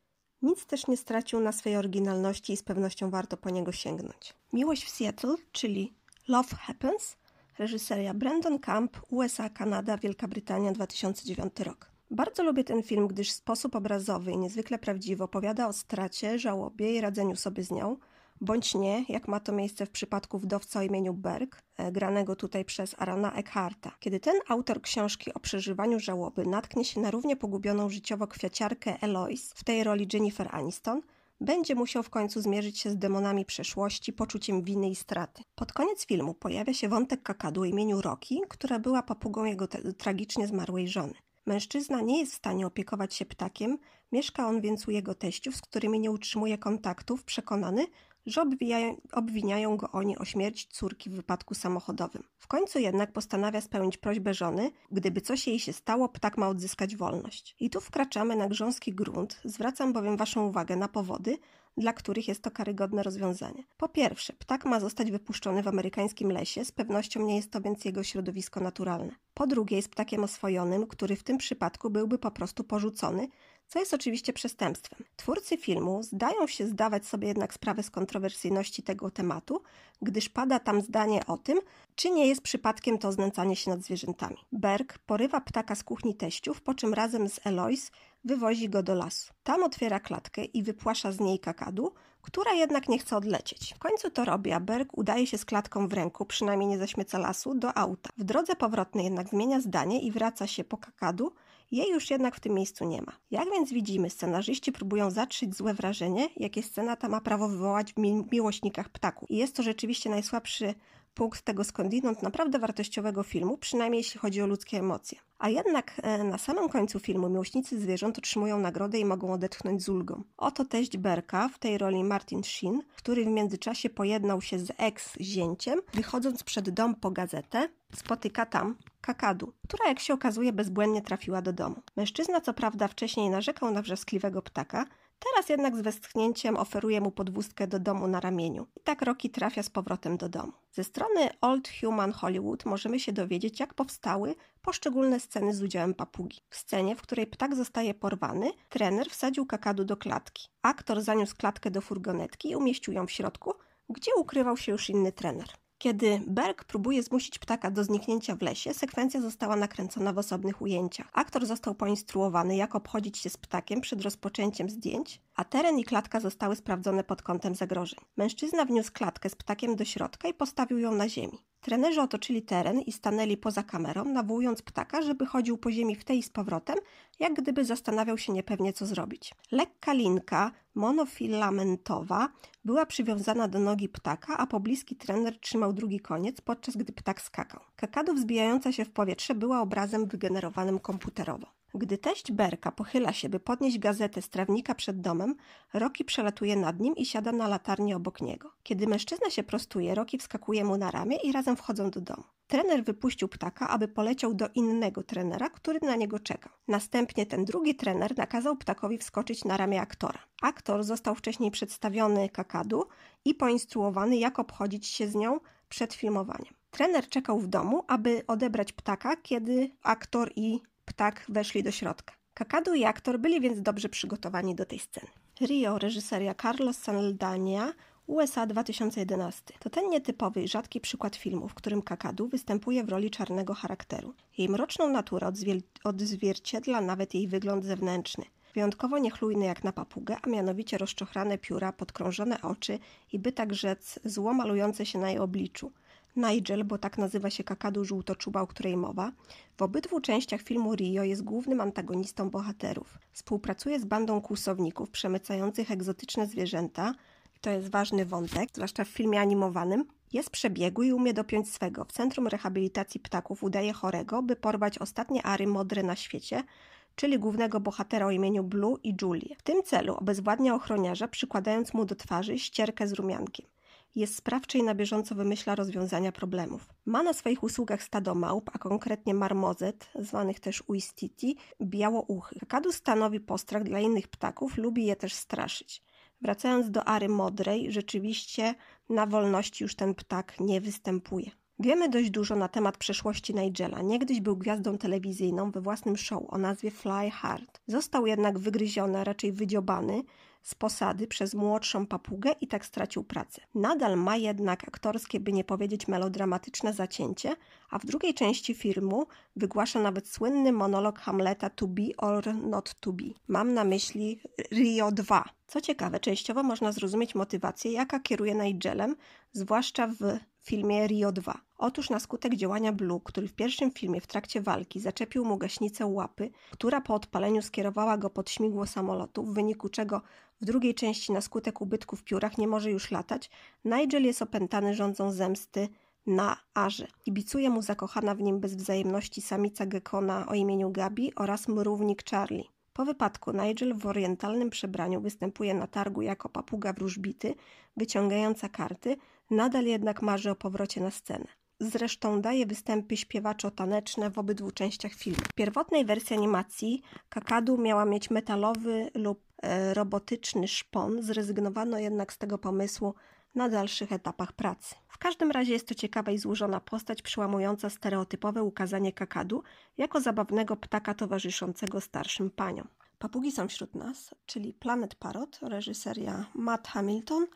nic też nie stracił na swej oryginalności i z pewnością warto po niego sięgnąć. Miłość w Seattle, czyli Love Happens, reżyseria Brandon Camp, USA, Kanada, Wielka Brytania, 2009 rok. Bardzo lubię ten film, gdyż sposób obrazowy i niezwykle prawdziwy opowiada o stracie, żałobie i radzeniu sobie z nią, bądź nie, jak ma to miejsce w przypadku wdowca o imieniu Berg, e, granego tutaj przez Arona Eckharta. Kiedy ten autor książki o przeżywaniu żałoby natknie się na równie pogubioną życiowo kwiaciarkę Eloise, w tej roli Jennifer Aniston, będzie musiał w końcu zmierzyć się z demonami przeszłości, poczuciem winy i straty. Pod koniec filmu pojawia się wątek kakadu imieniu Rocky, która była papugą jego tragicznie zmarłej żony. Mężczyzna nie jest w stanie opiekować się ptakiem, mieszka on więc u jego teściów, z którymi nie utrzymuje kontaktów, przekonany, że obwijają, obwiniają go oni o śmierć córki w wypadku samochodowym. W końcu jednak postanawia spełnić prośbę żony, gdyby coś jej się stało, ptak ma odzyskać wolność. I tu wkraczamy na grząski grunt, zwracam bowiem Waszą uwagę na powody, dla których jest to karygodne rozwiązanie. Po pierwsze, ptak ma zostać wypuszczony w amerykańskim lesie, z pewnością nie jest to więc jego środowisko naturalne. Po drugie, jest ptakiem oswojonym, który w tym przypadku byłby po prostu porzucony, co jest oczywiście przestępstwem. Twórcy filmu zdają się zdawać sobie jednak sprawę z kontrowersyjności tego tematu, gdyż pada tam zdanie o tym, czy nie jest przypadkiem to znęcanie się nad zwierzętami. Berg porywa ptaka z kuchni teściów, po czym razem z Eloise wywozi go do lasu. Tam otwiera klatkę i wypłasza z niej kakadu, która jednak nie chce odlecieć. W końcu to robi, a Berg udaje się z klatką w ręku, przynajmniej nie zaśmieca lasu, do auta. W drodze powrotnej jednak zmienia zdanie i wraca się po kakadu, jej już jednak w tym miejscu nie ma. Jak więc widzimy, scenarzyści próbują zatrzeć złe wrażenie, jakie scena ta ma prawo wywołać w mi miłośnikach ptaków. I jest to rzeczywiście najsłabszy punkt tego skądinąd naprawdę wartościowego filmu, przynajmniej jeśli chodzi o ludzkie emocje. A jednak e, na samym końcu filmu miłośnicy zwierząt otrzymują nagrodę i mogą odetchnąć z ulgą. Oto teść Berka, w tej roli Martin Sheen, który w międzyczasie pojednał się z ex-zięciem, wychodząc przed dom po gazetę, spotyka tam kakadu, która jak się okazuje bezbłędnie trafiła do domu. Mężczyzna co prawda wcześniej narzekał na wrzaskliwego ptaka, Teraz jednak z westchnięciem oferuje mu podwózkę do domu na ramieniu. I tak Rocky trafia z powrotem do domu. Ze strony Old Human Hollywood możemy się dowiedzieć, jak powstały poszczególne sceny z udziałem papugi. W scenie, w której ptak zostaje porwany, trener wsadził kakadu do klatki. Aktor zaniósł klatkę do furgonetki i umieścił ją w środku, gdzie ukrywał się już inny trener. Kiedy Berg próbuje zmusić ptaka do zniknięcia w lesie, sekwencja została nakręcona w osobnych ujęciach. Aktor został poinstruowany, jak obchodzić się z ptakiem przed rozpoczęciem zdjęć, a teren i klatka zostały sprawdzone pod kątem zagrożeń. Mężczyzna wniósł klatkę z ptakiem do środka i postawił ją na ziemi. Trenerzy otoczyli teren i stanęli poza kamerą, nawołując ptaka, żeby chodził po ziemi w tej i z powrotem, jak gdyby zastanawiał się niepewnie, co zrobić. Lekka linka monofilamentowa była przywiązana do nogi ptaka, a pobliski trener trzymał drugi koniec, podczas gdy ptak skakał. Kakadu wzbijająca się w powietrze była obrazem wygenerowanym komputerowo. Gdy teść Berka pochyla się, by podnieść gazetę z trawnika przed domem, Roki przelatuje nad nim i siada na latarnię obok niego. Kiedy mężczyzna się prostuje, Roki wskakuje mu na ramię i razem wchodzą do domu. Trener wypuścił ptaka, aby poleciał do innego trenera, który na niego czekał. Następnie ten drugi trener nakazał ptakowi wskoczyć na ramię aktora. Aktor został wcześniej przedstawiony kakadu i poinstruowany, jak obchodzić się z nią przed filmowaniem. Trener czekał w domu, aby odebrać ptaka, kiedy aktor i ptak weszli do środka. Kakadu i aktor byli więc dobrze przygotowani do tej sceny. Rio, reżyseria Carlos Saldania, USA 2011. To ten nietypowy i rzadki przykład filmu, w którym Kakadu występuje w roli czarnego charakteru. Jej mroczną naturę odzwierciedla nawet jej wygląd zewnętrzny. Wyjątkowo niechlujny jak na papugę, a mianowicie rozczochrane pióra, podkrążone oczy i by tak rzec zło malujące się na jej obliczu – Nigel, bo tak nazywa się kakadu żółtoczuba, o której mowa, w obydwu częściach filmu Rio jest głównym antagonistą bohaterów. Współpracuje z bandą kłusowników przemycających egzotyczne zwierzęta, to jest ważny wątek, zwłaszcza w filmie animowanym. Jest przebiegły i umie dopiąć swego. W Centrum Rehabilitacji Ptaków udaje chorego, by porwać ostatnie ary modre na świecie, czyli głównego bohatera o imieniu Blue i Julie. W tym celu obezwładnia ochroniarza, przykładając mu do twarzy ścierkę z rumiankiem jest sprawczy i na bieżąco wymyśla rozwiązania problemów. Ma na swoich usługach stado małp, a konkretnie marmozet, zwanych też uistiti, białouchy. Kakadu stanowi postrach dla innych ptaków, lubi je też straszyć. Wracając do Ary Modrej, rzeczywiście na wolności już ten ptak nie występuje. Wiemy dość dużo na temat przeszłości Nigela. Niegdyś był gwiazdą telewizyjną we własnym show o nazwie Fly Hard. Został jednak wygryziony, a raczej wydziobany z posady przez młodszą papugę i tak stracił pracę. Nadal ma jednak aktorskie, by nie powiedzieć melodramatyczne zacięcie, a w drugiej części filmu wygłasza nawet słynny monolog Hamleta To be or not to be. Mam na myśli Rio 2. Co ciekawe, częściowo można zrozumieć motywację, jaka kieruje Nigelem, zwłaszcza w filmie Rio 2. Otóż na skutek działania Blue, który w pierwszym filmie w trakcie walki zaczepił mu gaśnicę łapy, która po odpaleniu skierowała go pod śmigło samolotu, w wyniku czego w drugiej części na skutek ubytku w piórach nie może już latać, Nigel jest opętany rządzą zemsty na Arze. Kibicuje mu zakochana w nim bez wzajemności samica gekona o imieniu Gabi oraz mrównik Charlie. Po wypadku Nigel w orientalnym przebraniu występuje na targu jako papuga wróżbity, wyciągająca karty, nadal jednak marzy o powrocie na scenę. Zresztą daje występy śpiewaczo-taneczne w obydwu częściach filmu. W pierwotnej wersji animacji Kakadu miała mieć metalowy lub e, robotyczny szpon, zrezygnowano jednak z tego pomysłu na dalszych etapach pracy. W każdym razie jest to ciekawa i złożona postać przełamująca stereotypowe ukazanie kakadu jako zabawnego ptaka towarzyszącego starszym paniom. Papugi są wśród nas, czyli Planet Parrot, reżyseria Matt Hamilton,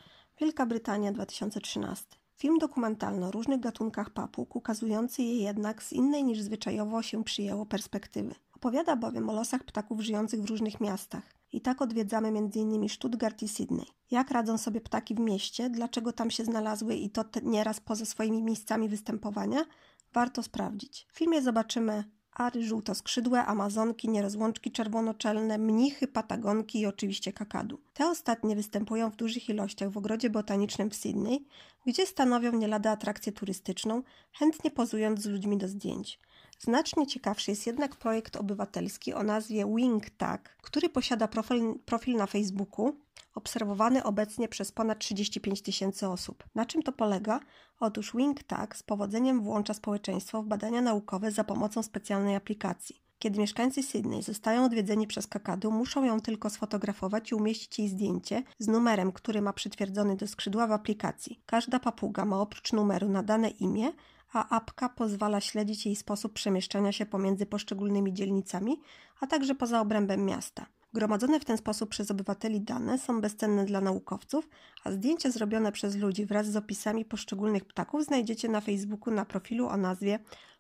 Wielka Brytania 2013. Film dokumentalny o różnych gatunkach papug, ukazujący je jednak z innej niż zwyczajowo się przyjęło perspektywy. Opowiada bowiem o losach ptaków żyjących w różnych miastach. I tak odwiedzamy m.in. Stuttgart i Sydney. Jak radzą sobie ptaki w mieście, dlaczego tam się znalazły i to nieraz poza swoimi miejscami występowania, warto sprawdzić. W filmie zobaczymy ary żółtoskrzydłe, amazonki, nierozłączki czerwonoczelne, mnichy, patagonki i oczywiście kakadu. Te ostatnie występują w dużych ilościach w ogrodzie botanicznym w Sydney, gdzie stanowią nie lada atrakcję turystyczną, chętnie pozując z ludźmi do zdjęć. Znacznie ciekawszy jest jednak projekt obywatelski o nazwie Wing Tag, który posiada profil, profil na Facebooku, obserwowany obecnie przez ponad 35 tysięcy osób. Na czym to polega? Otóż Wing Tag z powodzeniem włącza społeczeństwo w badania naukowe za pomocą specjalnej aplikacji. Kiedy mieszkańcy Sydney zostają odwiedzeni przez kakadu, muszą ją tylko sfotografować i umieścić jej zdjęcie z numerem, który ma przytwierdzony do skrzydła w aplikacji. Każda papuga ma oprócz numeru nadane imię, a apka pozwala śledzić jej sposób przemieszczania się pomiędzy poszczególnymi dzielnicami, a także poza obrębem miasta. Gromadzone w ten sposób przez obywateli dane są bezcenne dla naukowców, a zdjęcia zrobione przez ludzi wraz z opisami poszczególnych ptaków znajdziecie na Facebooku na profilu o nazwie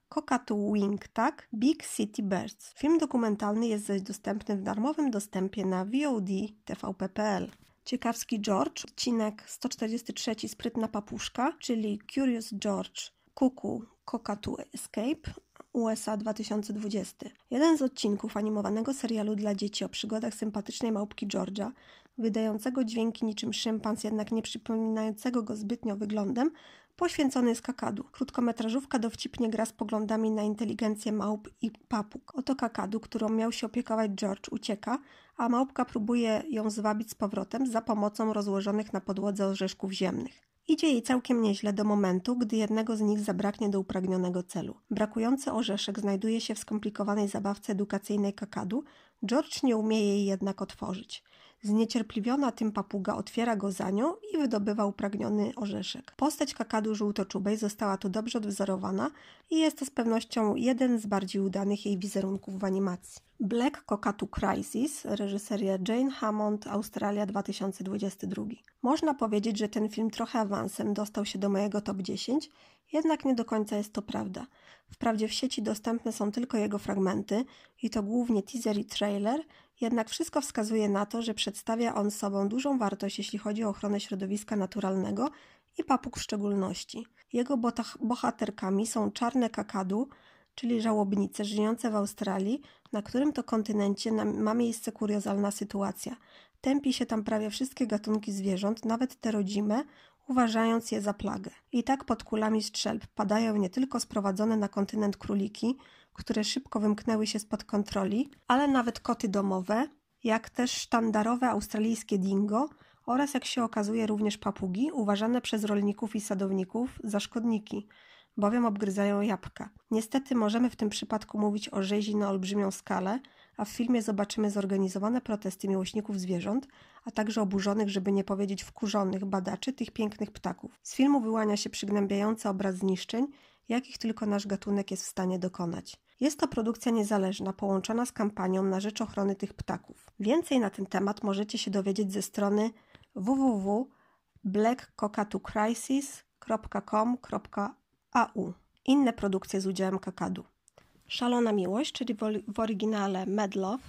Cockatoo Wing Tag Big City Birds. Film dokumentalny jest zaś dostępny w darmowym dostępie na VOD tvp.pl. Ciekawski George, odcinek 143 Sprytna papuszka, czyli Curious George Kuku Cockatoo Escape USA 2020. Jeden z odcinków animowanego serialu dla dzieci o przygodach sympatycznej małpki Georgia, wydającego dźwięki niczym szympans, jednak nie przypominającego go zbytnio wyglądem, poświęcony jest kakadu. Krótkometrażówka dowcipnie gra z poglądami na inteligencję małp i papug. Oto kakadu, którą miał się opiekować George, ucieka, a małpka próbuje ją zwabić z powrotem za pomocą rozłożonych na podłodze orzeszków ziemnych. Idzie jej całkiem nieźle do momentu, gdy jednego z nich zabraknie do upragnionego celu. Brakujący orzeszek znajduje się w skomplikowanej zabawce edukacyjnej kakadu, George nie umie jej jednak otworzyć. Zniecierpliwiona tym papuga otwiera go za nią i wydobywa upragniony orzeszek. Postać kakadu żółtoczubej została tu dobrze odwzorowana i jest to z pewnością jeden z bardziej udanych jej wizerunków w animacji. Black Cockatoo Crisis, reżyseria Jane Hammond, Australia 2022. Można powiedzieć, że ten film trochę awansem dostał się do mojego top 10, jednak nie do końca jest to prawda. Wprawdzie w sieci dostępne są tylko jego fragmenty i to głównie teaser i trailer, jednak wszystko wskazuje na to, że przedstawia on sobą dużą wartość, jeśli chodzi o ochronę środowiska naturalnego i papug w szczególności. Jego bohaterkami są czarne kakadu, czyli żałobnice żyjące w Australii, na którym to kontynencie ma miejsce kuriozalna sytuacja. Tępi się tam prawie wszystkie gatunki zwierząt, nawet te rodzime, uważając je za plagę. I tak pod kulami strzelb padają nie tylko sprowadzone na kontynent króliki, które szybko wymknęły się spod kontroli, ale nawet koty domowe, jak też sztandarowe australijskie dingo oraz jak się okazuje również papugi, uważane przez rolników i sadowników za szkodniki, bowiem obgryzają jabłka. Niestety możemy w tym przypadku mówić o rzezi na olbrzymią skalę, a w filmie zobaczymy zorganizowane protesty miłośników zwierząt, a także oburzonych, żeby nie powiedzieć wkurzonych badaczy tych pięknych ptaków. Z filmu wyłania się przygnębiający obraz zniszczeń, jakich tylko nasz gatunek jest w stanie dokonać. Jest to produkcja niezależna, połączona z kampanią na rzecz ochrony tych ptaków. Więcej na ten temat możecie się dowiedzieć ze strony www.blackcockatoocrisis.com.au. Inne produkcje z udziałem kakadu. Szalona Miłość, czyli w oryginale Mad Love,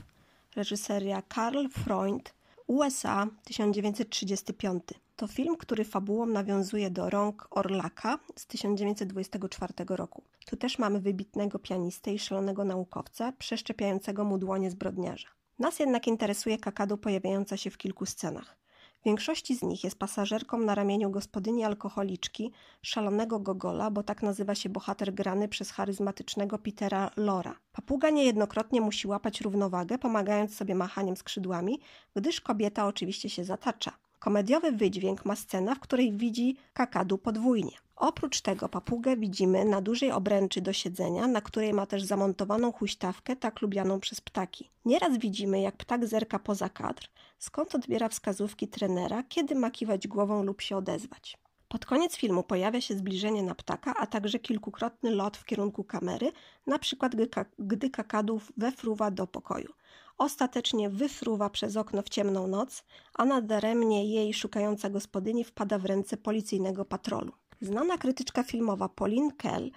reżyseria Karl Freund, USA 1935. To film, który fabułą nawiązuje do Rąk Orlaka z 1924 roku. Tu też mamy wybitnego pianistę i szalonego naukowca, przeszczepiającego mu dłonie zbrodniarza. Nas jednak interesuje kakadu pojawiająca się w kilku scenach. W większości z nich jest pasażerką na ramieniu gospodyni alkoholiczki, szalonego Gogola, bo tak nazywa się bohater grany przez charyzmatycznego Petera Lora. Papuga niejednokrotnie musi łapać równowagę, pomagając sobie machaniem skrzydłami, gdyż kobieta oczywiście się zatacza. Komediowy wydźwięk ma scena, w której widzi kakadu podwójnie. Oprócz tego papugę widzimy na dużej obręczy do siedzenia, na której ma też zamontowaną huśtawkę, tak lubianą przez ptaki. Nieraz widzimy, jak ptak zerka poza kadr, skąd odbiera wskazówki trenera, kiedy ma kiwać głową lub się odezwać. Pod koniec filmu pojawia się zbliżenie na ptaka, a także kilkukrotny lot w kierunku kamery, na przykład gdy kakadów wefruwa do pokoju. Ostatecznie wyfruwa przez okno w ciemną noc, a nadaremnie jej szukająca gospodyni wpada w ręce policyjnego patrolu. Znana krytyczka filmowa Pauline Kell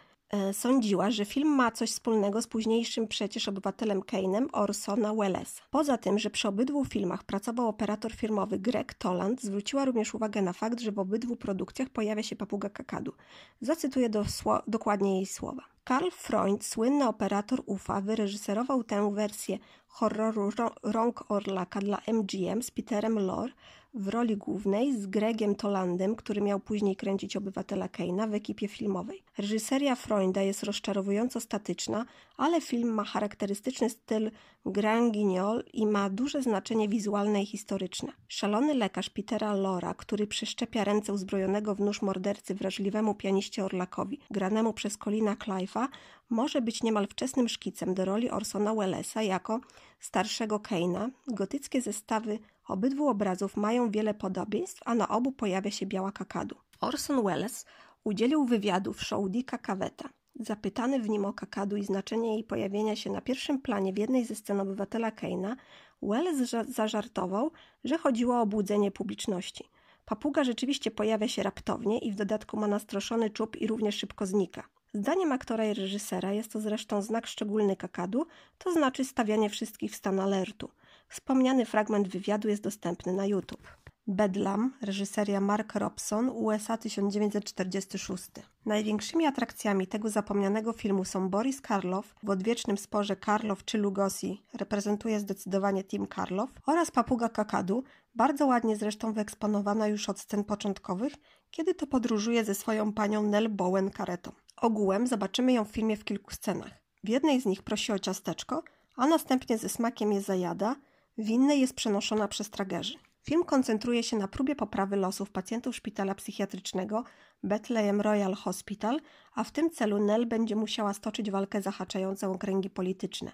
sądziła, że film ma coś wspólnego z późniejszym przecież obywatelem Kane'em Orsona Wellesa. Poza tym, że przy obydwu filmach pracował operator filmowy Greg Toland, zwróciła również uwagę na fakt, że w obydwu produkcjach pojawia się papuga kakadu. Zacytuję do dokładnie jej słowa. Karl Freund, słynny operator UFA, wyreżyserował tę wersję horroru Rąk Orlaka dla MGM z Peterem Lorre w roli głównej z Gregiem Tolandem, który miał później kręcić Obywatela Keina w ekipie filmowej. Reżyseria Freunda jest rozczarowująco statyczna, ale film ma charakterystyczny styl Grand Guignol i ma duże znaczenie wizualne i historyczne. Szalony lekarz Petera Lora, który przyszczepia ręce uzbrojonego w nóż mordercy wrażliwemu pianiście Orlakowi, granemu przez Colina Clive'a, może być niemal wczesnym szkicem do roli Orsona Wellesa jako starszego Keina. Gotyckie zestawy obydwu obrazów mają wiele podobieństw, a na obu pojawia się biała kakadu. Orson Welles udzielił wywiadu w show Dicka Cavetta. Zapytany w nim o kakadu i znaczenie jej pojawienia się na pierwszym planie w jednej ze scen obywatela Keina, Wells zażartował, że chodziło o obudzenie publiczności. Papuga rzeczywiście pojawia się raptownie i w dodatku ma nastroszony czub i równie szybko znika. Zdaniem aktora i reżysera jest to zresztą znak szczególny kakadu, to znaczy stawianie wszystkich w stan alertu. Wspomniany fragment wywiadu jest dostępny na YouTube. Bedlam, reżyseria Mark Robson, USA 1946. Największymi atrakcjami tego zapomnianego filmu są Boris Karloff w odwiecznym sporze Karloff czy Lugosi, reprezentuje zdecydowanie Tim Karloff, oraz papuga Kakadu, bardzo ładnie zresztą wyeksponowana już od scen początkowych, kiedy to podróżuje ze swoją panią Nell Bowen karetą. Ogółem zobaczymy ją w filmie w kilku scenach. W jednej z nich prosi o ciasteczko, a następnie ze smakiem je zajada, w innej jest przenoszona przez tragerzy. Film koncentruje się na próbie poprawy losów pacjentów szpitala psychiatrycznego Bethlehem Royal Hospital, a w tym celu Nell będzie musiała stoczyć walkę zahaczającą o kręgi polityczne.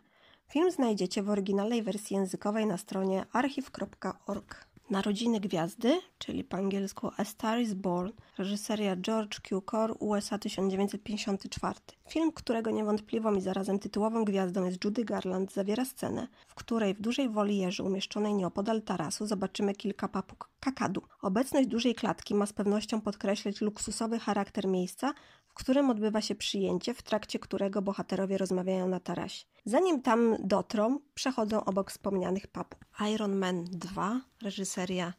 Film znajdziecie w oryginalnej wersji językowej na stronie archiw.org. Narodziny Gwiazdy, czyli po angielsku A Star is Born, reżyseria George Cukor, USA 1954. Film, którego niewątpliwą i zarazem tytułową gwiazdą jest Judy Garland, zawiera scenę, w której w dużej wolierze umieszczonej nieopodal tarasu zobaczymy kilka papug kakadu. Obecność dużej klatki ma z pewnością podkreślać luksusowy charakter miejsca, którym odbywa się przyjęcie, w trakcie którego bohaterowie rozmawiają na tarasie. Zanim tam dotrą, przechodzą obok wspomnianych papug. Iron Man 2, reżyseria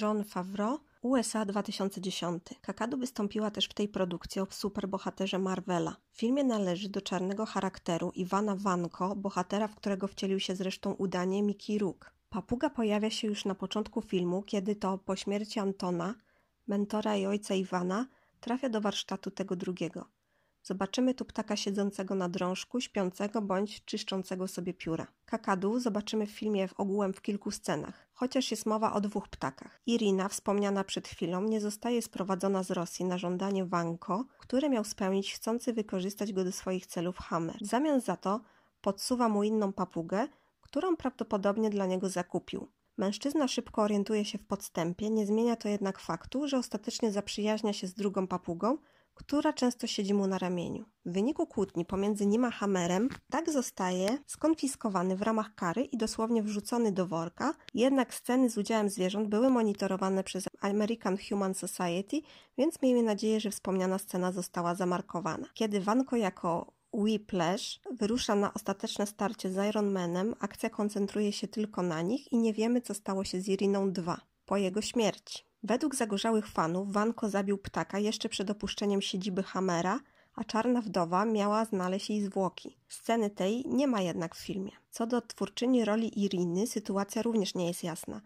John Favreau, USA 2010. Kakadu wystąpiła też w tej produkcji o superbohaterze Marvela. W filmie należy do czarnego charakteru Iwana Vanko, bohatera, w którego wcielił się zresztą udanie Mickey Rook. Papuga pojawia się już na początku filmu, kiedy to po śmierci Antona, mentora i ojca Iwana, trafia do warsztatu tego drugiego. Zobaczymy tu ptaka siedzącego na drążku, śpiącego bądź czyszczącego sobie pióra. Kakadu zobaczymy w filmie w ogółem w kilku scenach, chociaż jest mowa o dwóch ptakach. Irina, wspomniana przed chwilą, nie zostaje sprowadzona z Rosji na żądanie Wanko, który miał spełnić chcący wykorzystać go do swoich celów Hammer. W zamian za to podsuwa mu inną papugę, którą prawdopodobnie dla niego zakupił. Mężczyzna szybko orientuje się w podstępie, nie zmienia to jednak faktu, że ostatecznie zaprzyjaźnia się z drugą papugą, która często siedzi mu na ramieniu. W wyniku kłótni pomiędzy nim a Hammerem tak zostaje skonfiskowany w ramach kary i dosłownie wrzucony do worka, jednak sceny z udziałem zwierząt były monitorowane przez American Human Society, więc miejmy nadzieję, że wspomniana scena została zamarkowana. Kiedy Wanko jako Whiplash wyrusza na ostateczne starcie z Iron Manem, akcja koncentruje się tylko na nich i nie wiemy, co stało się z Iriną 2 po jego śmierci. Według zagorzałych fanów Wanko zabił ptaka jeszcze przed opuszczeniem siedziby Hammera, a Czarna Wdowa miała znaleźć jej zwłoki. Sceny tej nie ma jednak w filmie. Co do twórczyni roli Iriny, sytuacja również nie jest jasna.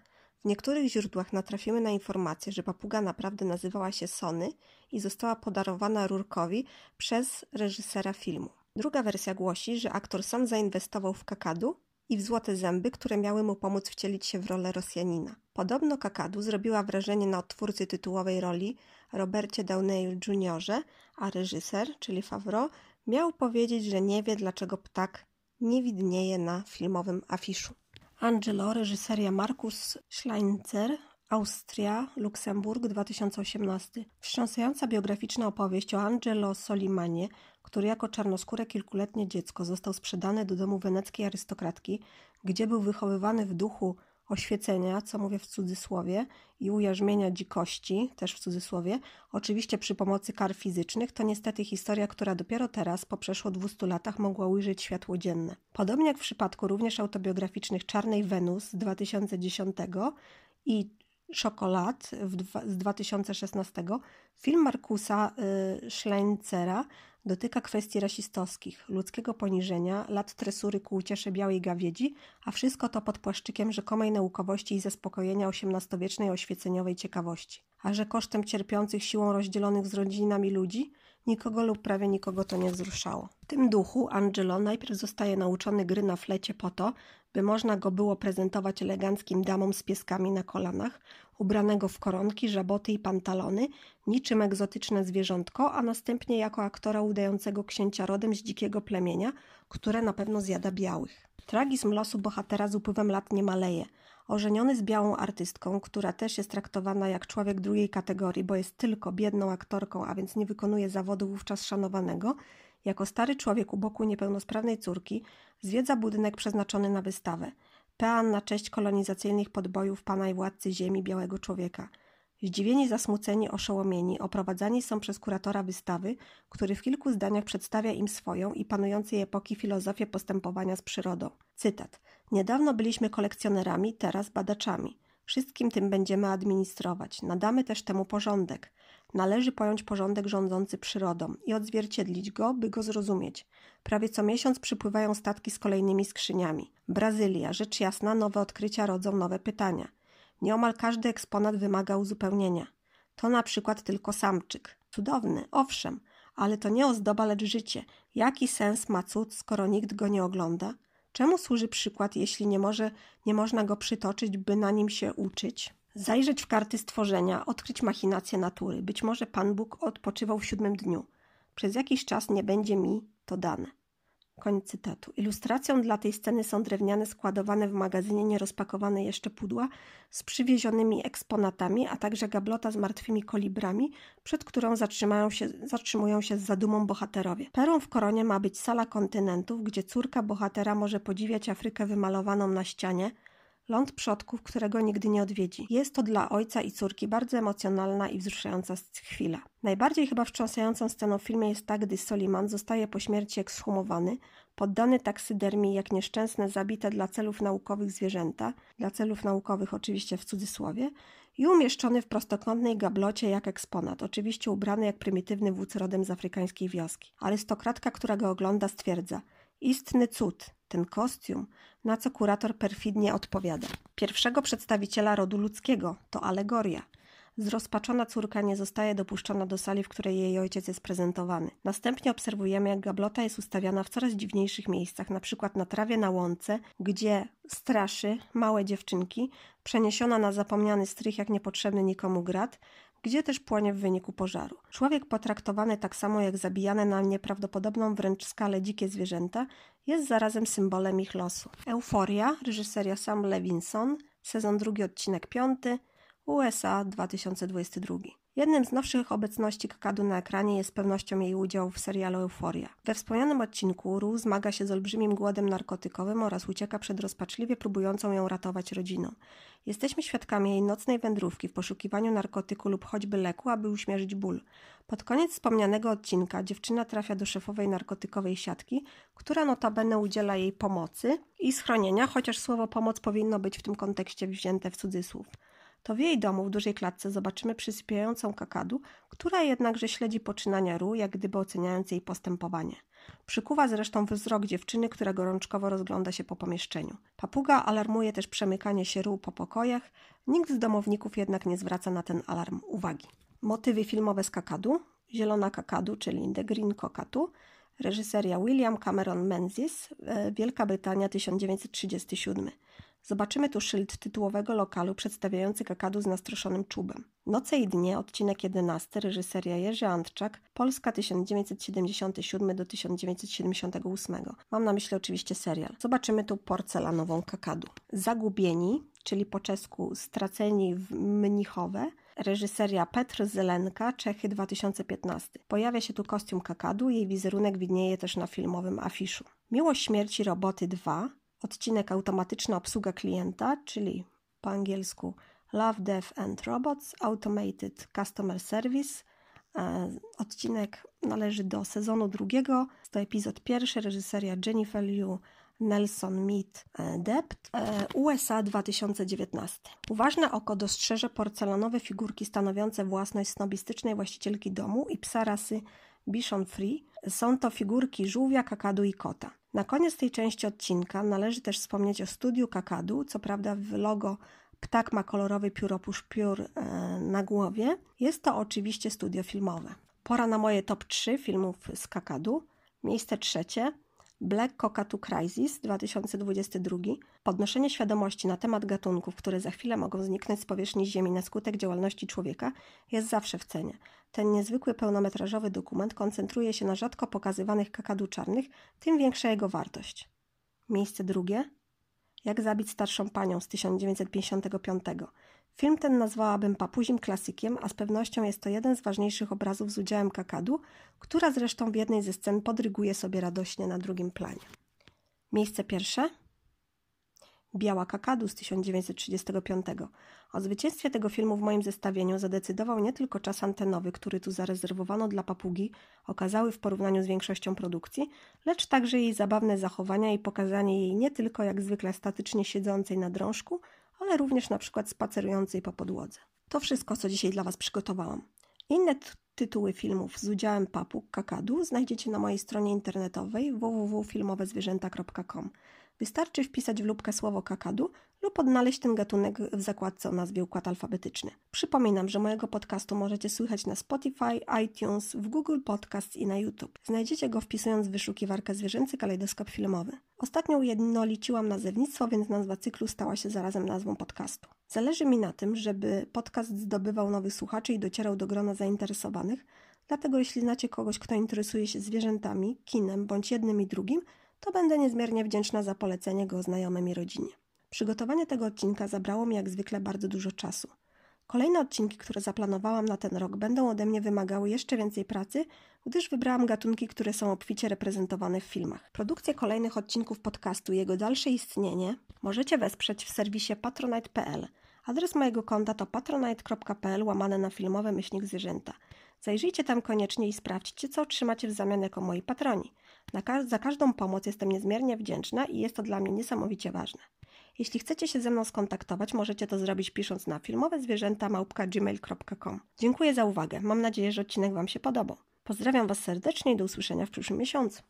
W niektórych źródłach natrafimy na informację, że papuga naprawdę nazywała się Sony i została podarowana Rurkowi przez reżysera filmu. Druga wersja głosi, że aktor sam zainwestował w kakadu i w złote zęby, które miały mu pomóc wcielić się w rolę Rosjanina. Podobno kakadu zrobiła wrażenie na odtwórcy tytułowej roli Robercie Downey Jr., a reżyser, czyli Favreau, miał powiedzieć, że nie wie, dlaczego ptak nie widnieje na filmowym afiszu. Angelo, reżyseria Markus Schleinzer, Austria, Luksemburg 2018. Wstrząsająca biograficzna opowieść o Angelo Solimanie, który jako czarnoskóre kilkuletnie dziecko został sprzedany do domu weneckiej arystokratki, gdzie był wychowywany w duchu oświecenia, co mówię w cudzysłowie, i ujarzmienia dzikości, też w cudzysłowie, oczywiście przy pomocy kar fizycznych, to niestety historia, która dopiero teraz, po przeszło 200 latach, mogła ujrzeć światło dzienne. Podobnie jak w przypadku również autobiograficznych Czarnej Wenus z 2010 i Szokolad z 2016, film Markusa y, Schleinzera Dotyka kwestii rasistowskich, ludzkiego poniżenia, lat tresury ku uciesze białej gawiedzi, a wszystko to pod płaszczykiem rzekomej naukowości i zaspokojenia XVIII-wiecznej oświeceniowej ciekawości. A że kosztem cierpiących siłą rozdzielonych z rodzinami ludzi, nikogo lub prawie nikogo to nie wzruszało. W tym duchu Angelo najpierw zostaje nauczony gry na flecie po to, by można go było prezentować eleganckim damom z pieskami na kolanach, ubranego w koronki, żaboty i pantalony, niczym egzotyczne zwierzątko, a następnie jako aktora udającego księcia rodem z dzikiego plemienia, które na pewno zjada białych. Tragizm losu bohatera z upływem lat nie maleje. Ożeniony z białą artystką, która też jest traktowana jak człowiek drugiej kategorii, bo jest tylko biedną aktorką, a więc nie wykonuje zawodu wówczas szanowanego, jako stary człowiek u boku niepełnosprawnej córki zwiedza budynek przeznaczony na wystawę. Pean na cześć kolonizacyjnych podbojów pana i władcy ziemi białego człowieka. Zdziwieni, zasmuceni, oszołomieni, oprowadzani są przez kuratora wystawy, który w kilku zdaniach przedstawia im swoją i panującej epoki filozofię postępowania z przyrodą. Cytat. Niedawno byliśmy kolekcjonerami, teraz badaczami. Wszystkim tym będziemy administrować. Nadamy też temu porządek. Należy pojąć porządek rządzący przyrodą i odzwierciedlić go, by go zrozumieć. Prawie co miesiąc przypływają statki z kolejnymi skrzyniami. Brazylia, rzecz jasna, nowe odkrycia rodzą nowe pytania. Nieomal każdy eksponat wymaga uzupełnienia. To na przykład tylko samczyk. Cudowny, owszem, ale to nie ozdoba, lecz życie. Jaki sens ma cud, skoro nikt go nie ogląda? Czemu służy przykład, jeśli nie, może, nie można go przytoczyć, by na nim się uczyć? Zajrzeć w karty stworzenia, odkryć machinacje natury. Być może Pan Bóg odpoczywał w siódmym dniu. Przez jakiś czas nie będzie mi to dane. Koniec cytatu. Ilustracją dla tej sceny są drewniane składowane w magazynie nierozpakowane jeszcze pudła z przywiezionymi eksponatami, a także gablota z martwymi kolibrami, przed którą się, zatrzymują się z zadumą bohaterowie. Perą w koronie ma być sala kontynentów, gdzie córka bohatera może podziwiać Afrykę wymalowaną na ścianie, ląd przodków, którego nigdy nie odwiedzi. Jest to dla ojca i córki bardzo emocjonalna i wzruszająca chwila. Najbardziej chyba wstrząsającą sceną w filmie jest ta, gdy Soliman zostaje po śmierci ekshumowany, poddany taksydermii jak nieszczęsne zabite dla celów naukowych zwierzęta, dla celów naukowych oczywiście w cudzysłowie, i umieszczony w prostokątnej gablocie jak eksponat, oczywiście ubrany jak prymitywny wódz rodem z afrykańskiej wioski. Arystokratka, która go ogląda, stwierdza – Istny cud, ten kostium, na co kurator perfidnie odpowiada. Pierwszego przedstawiciela rodu ludzkiego to alegoria. Zrozpaczona córka nie zostaje dopuszczona do sali, w której jej ojciec jest prezentowany. Następnie obserwujemy, jak gablota jest ustawiana w coraz dziwniejszych miejscach, na przykład na trawie na łące, gdzie straszy małe dziewczynki, przeniesiona na zapomniany strych jak niepotrzebny nikomu grat, gdzie też płonie w wyniku pożaru. Człowiek potraktowany tak samo jak zabijane na nieprawdopodobną wręcz skalę dzikie zwierzęta jest zarazem symbolem ich losu. Euforia, reżyseria Sam Levinson, sezon drugi, odcinek piąty, USA 2022. Jednym z nowszych obecności Kakadu na ekranie jest pewnością jej udział w serialu Euforia. We wspomnianym odcinku Ru zmaga się z olbrzymim głodem narkotykowym oraz ucieka przed rozpaczliwie próbującą ją ratować rodziną. Jesteśmy świadkami jej nocnej wędrówki w poszukiwaniu narkotyku lub choćby leku, aby uśmierzyć ból. Pod koniec wspomnianego odcinka dziewczyna trafia do szefowej narkotykowej siatki, która notabene udziela jej pomocy i schronienia, chociaż słowo pomoc powinno być w tym kontekście wzięte w cudzysłów to w jej domu w dużej klatce zobaczymy przysypiającą kakadu, która jednakże śledzi poczynania Ru, jak gdyby oceniając jej postępowanie. Przykuwa zresztą wzrok dziewczyny, która gorączkowo rozgląda się po pomieszczeniu. Papuga alarmuje też przemykanie się Ru po pokojach, nikt z domowników jednak nie zwraca na ten alarm uwagi. Motywy filmowe z kakadu, Zielona kakadu, czyli The Green Cockatoo, reżyseria William Cameron Menzies, e, Wielka Brytania 1937. Zobaczymy tu szyld tytułowego lokalu przedstawiający kakadu z nastroszonym czubem. Noce i dnie, odcinek 11, reżyseria Jerzy Antczak, Polska 1977 do 1978. Mam na myśli oczywiście serial. Zobaczymy tu porcelanową kakadu. Zagubieni, czyli po czesku straceni w Mnichowe, reżyseria Petr Zelenka, Czechy 2015. Pojawia się tu kostium kakadu, jej wizerunek widnieje też na filmowym afiszu. Miłość śmierci roboty 2 odcinek automatyczna obsługa klienta, czyli po angielsku Love, Death and Robots, Automated Customer Service. E, odcinek należy do sezonu drugiego. To epizod pierwszy, reżyseria Jennifer Liu, Nelson Mead e, Dept, e, USA 2019. Uważne oko dostrzeże porcelanowe figurki stanowiące własność snobistycznej właścicielki domu i psa rasy Bichon Free – Są to figurki żółwia, kakadu i kota. Na koniec tej części odcinka należy też wspomnieć o studiu kakadu. Co prawda w logo ptak ma kolorowy pióropusz piór e, na głowie. Jest to oczywiście studio filmowe. Pora na moje top 3 filmów z kakadu. Miejsce trzecie Black Cockatoo Crisis 2022 podnoszenie świadomości na temat gatunków, które za chwilę mogą zniknąć z powierzchni Ziemi na skutek działalności człowieka, jest zawsze w cenie. Ten niezwykły pełnometrażowy dokument koncentruje się na rzadko pokazywanych kakadu czarnych, tym większa jego wartość. Miejsce drugie Jak zabić starszą panią z 1955. Film ten nazwałabym papuzim klasykiem, a z pewnością jest to jeden z ważniejszych obrazów z udziałem kakadu, która zresztą w jednej ze scen podryguje sobie radośnie na drugim planie. Miejsce pierwsze Biała kakadu z 1935. O zwycięstwie tego filmu w moim zestawieniu zadecydował nie tylko czas antenowy, który tu zarezerwowano dla papugi, okazały w porównaniu z większością produkcji, lecz także jej zabawne zachowania i pokazanie jej nie tylko jak zwykle statycznie siedzącej na drążku, ale również na przykład spacerującej po podłodze. To wszystko, co dzisiaj dla Was przygotowałam. Inne tytuły filmów z udziałem papug kakadu znajdziecie na mojej stronie internetowej www.filmowezwierzęta.com. Wystarczy wpisać w lubkę słowo kakadu lub odnaleźć ten gatunek w zakładce o nazwie Układ Alfabetyczny. Przypominam, że mojego podcastu możecie słychać na Spotify, iTunes, w Google Podcasts i na YouTube. Znajdziecie go wpisując w wyszukiwarkę Zwierzęcy Kalejdoskop Filmowy. Ostatnio ujednoliciłam nazewnictwo, więc nazwa cyklu stała się zarazem nazwą podcastu. Zależy mi na tym, żeby podcast zdobywał nowych słuchaczy i docierał do grona zainteresowanych, dlatego jeśli znacie kogoś, kto interesuje się zwierzętami, kinem bądź jednym i drugim, to będę niezmiernie wdzięczna za polecenie go znajomym i rodzinie. Przygotowanie tego odcinka zabrało mi jak zwykle bardzo dużo czasu. Kolejne odcinki, które zaplanowałam na ten rok, będą ode mnie wymagały jeszcze więcej pracy, gdyż wybrałam gatunki, które są obficie reprezentowane w filmach. Produkcję kolejnych odcinków podcastu i jego dalsze istnienie możecie wesprzeć w serwisie patronite.pl. Adres mojego konta to patronite.pl łamane na filmowe myślnik zwierzęta. Zajrzyjcie tam koniecznie i sprawdźcie, co otrzymacie w zamian jako moi patroni. Ka za każdą pomoc jestem niezmiernie wdzięczna i jest to dla mnie niesamowicie ważne. Jeśli chcecie się ze mną skontaktować, możecie to zrobić pisząc na filmowezwierzęta.gmail.com. Dziękuję za uwagę. Mam nadzieję, że odcinek Wam się podobał. Pozdrawiam Was serdecznie i do usłyszenia w przyszłym miesiącu.